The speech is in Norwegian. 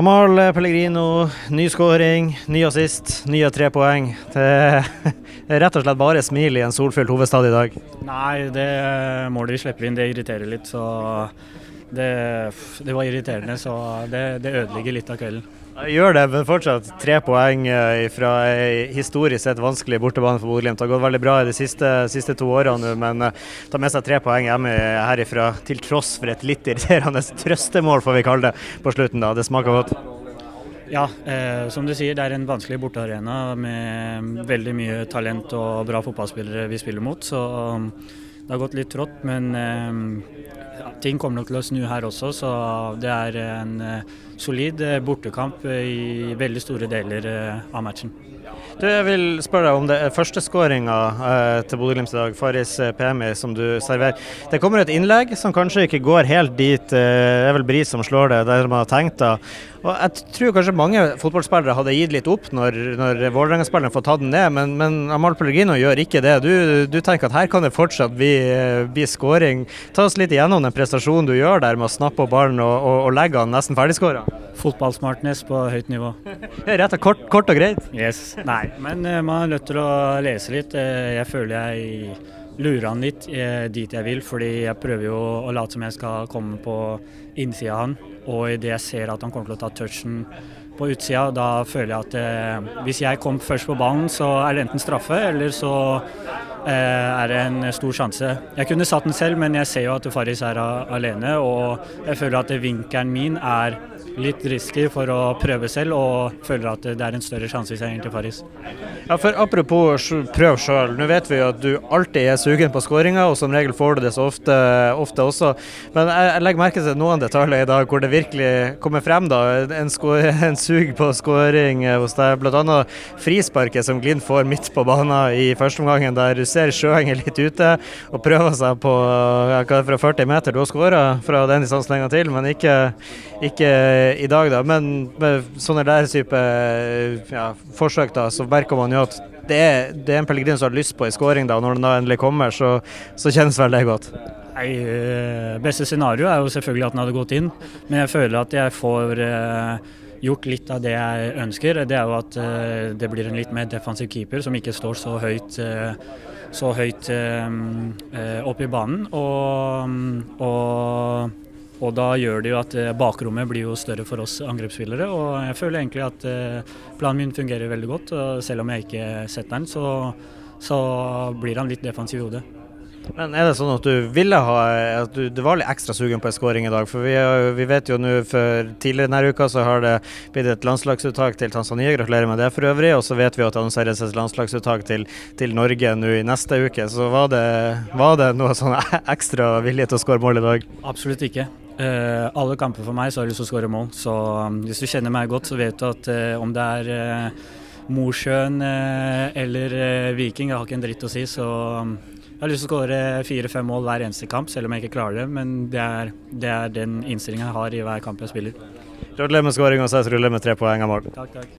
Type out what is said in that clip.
Amal Pellegrino, ny skåring, ny assist, nye tre poeng. Det er rett og slett bare smil i en solfylt hovedstad i dag. Nei, det målet vi slipper inn, det irriterer litt. Så det, det var irriterende, så det, det ødelegger litt av kvelden. Gjør det, men fortsatt tre poeng eh, fra historisk sett vanskelig bortebane for Bodø-Glimt. Det har gått veldig bra i de siste, siste to årene men tar ta med seg tre poeng hjemme herifra til tross for et litt irriterende trøstemål, får vi kalle det, på slutten. da. Det smaker godt. Ja, eh, som du sier, det er en vanskelig bortearena med veldig mye talent og bra fotballspillere vi spiller mot. Så um, det har gått litt trått, men eh, ting kommer nok til å snu her også. Så det er en eh, solid eh, bortekamp i veldig store deler eh, av matchen. Du, jeg vil spørre deg om det er førsteskåringa eh, til Bodø-Glimt i dag, Faris PMI, som du serverer. Det kommer et innlegg som kanskje ikke går helt dit, det er vel Bris som slår det, der man har tenkt da. Og Jeg tror kanskje mange fotballspillere hadde gitt litt opp når, når Vålerenga-spilleren får tatt den ned, men, men Amal Pellegrino gjør ikke det. Du, du, tenker at her kan det fortsatt bli, bli skåring. Ta oss litt igjennom den prestasjonen du gjør der med å snappe opp ballen og, og, og legge han nesten ferdigskåra. Fotballsmartness på høyt nivå. Rett og kort, kort og greit? Yes. Nei, men uh, man er nødt til å lese litt. Uh, jeg føler jeg lurer han litt uh, dit jeg vil, fordi jeg prøver jo å late som jeg skal komme på innsida av han. Og idet jeg ser at han kommer til å ta touchen på utsida, da føler jeg at hvis jeg kom først på ballen, så er det enten straffe, eller så er det en stor sjanse. Jeg kunne satt den selv, men jeg ser jo at Faris er alene, og jeg føler at vinkelen min er litt risky for å prøve selv, og føler at det er en større sjanse hvis jeg går til Faris. Ja, for Apropos prøv sjøl. Nå vet vi jo at du alltid er sugen på skåringer, og som regel får du det så ofte, ofte også. Men jeg, jeg, legger merke til noen detaljer i dag hvor det virkelig kommer frem. da, En, en sug på skåring hos deg. Bl.a. frisparket som Glind får midt på banen i første omgang, der ser Sjøeng er litt ute og prøver seg på ja, fra 40 meter. Du har skåra fra den distansen en gang til, men ikke, ikke i dag, da. Men med sånne der type ja, forsøk, da, så merker man jo at det er, det er en Pellegrin som har lyst på en skåring, da. Og når den da endelig kommer, så, så kjennes vel det godt. Nei, eh, Beste scenario er jo selvfølgelig at den hadde gått inn, men jeg føler at jeg får eh, gjort litt av det jeg ønsker. Det er jo at eh, det blir en litt mer defensiv keeper som ikke står så høyt, eh, så høyt eh, oppe i banen. Og, og og da gjør det jo at bakrommet blir jo større for oss angrepsspillere. Og jeg føler egentlig at planen min fungerer veldig godt. Selv om jeg ikke setter den, så, så blir han litt defensiv i hodet. Men er det sånn at du ville ha at du, du var litt ekstra sugen på en skåring i dag? For vi, vi vet jo nå for tidligere denne uka så har det blitt et landslagsuttak til Tanzania. Gratulerer med det for øvrig. Og så vet vi at det annonseres et landslagsuttak til, til Norge nå i neste uke. Så var det, var det noe sånn ekstra vilje til å skåre mål i dag? Absolutt ikke. Uh, alle kamper for meg så har jeg lyst til å skåre mål. Så um, hvis du kjenner meg godt, så vet du at uh, om det er uh, Mosjøen eller Viking, jeg har ikke en dritt å si. Så um, jeg har lyst til å skåre fire-fem mål hver eneste kamp, selv om jeg ikke klarer det. Men det er, det er den innstillingen jeg har i hver kamp jeg spiller. Gratulerer med skåring og så ruller med tre poeng av mål. Takk, takk.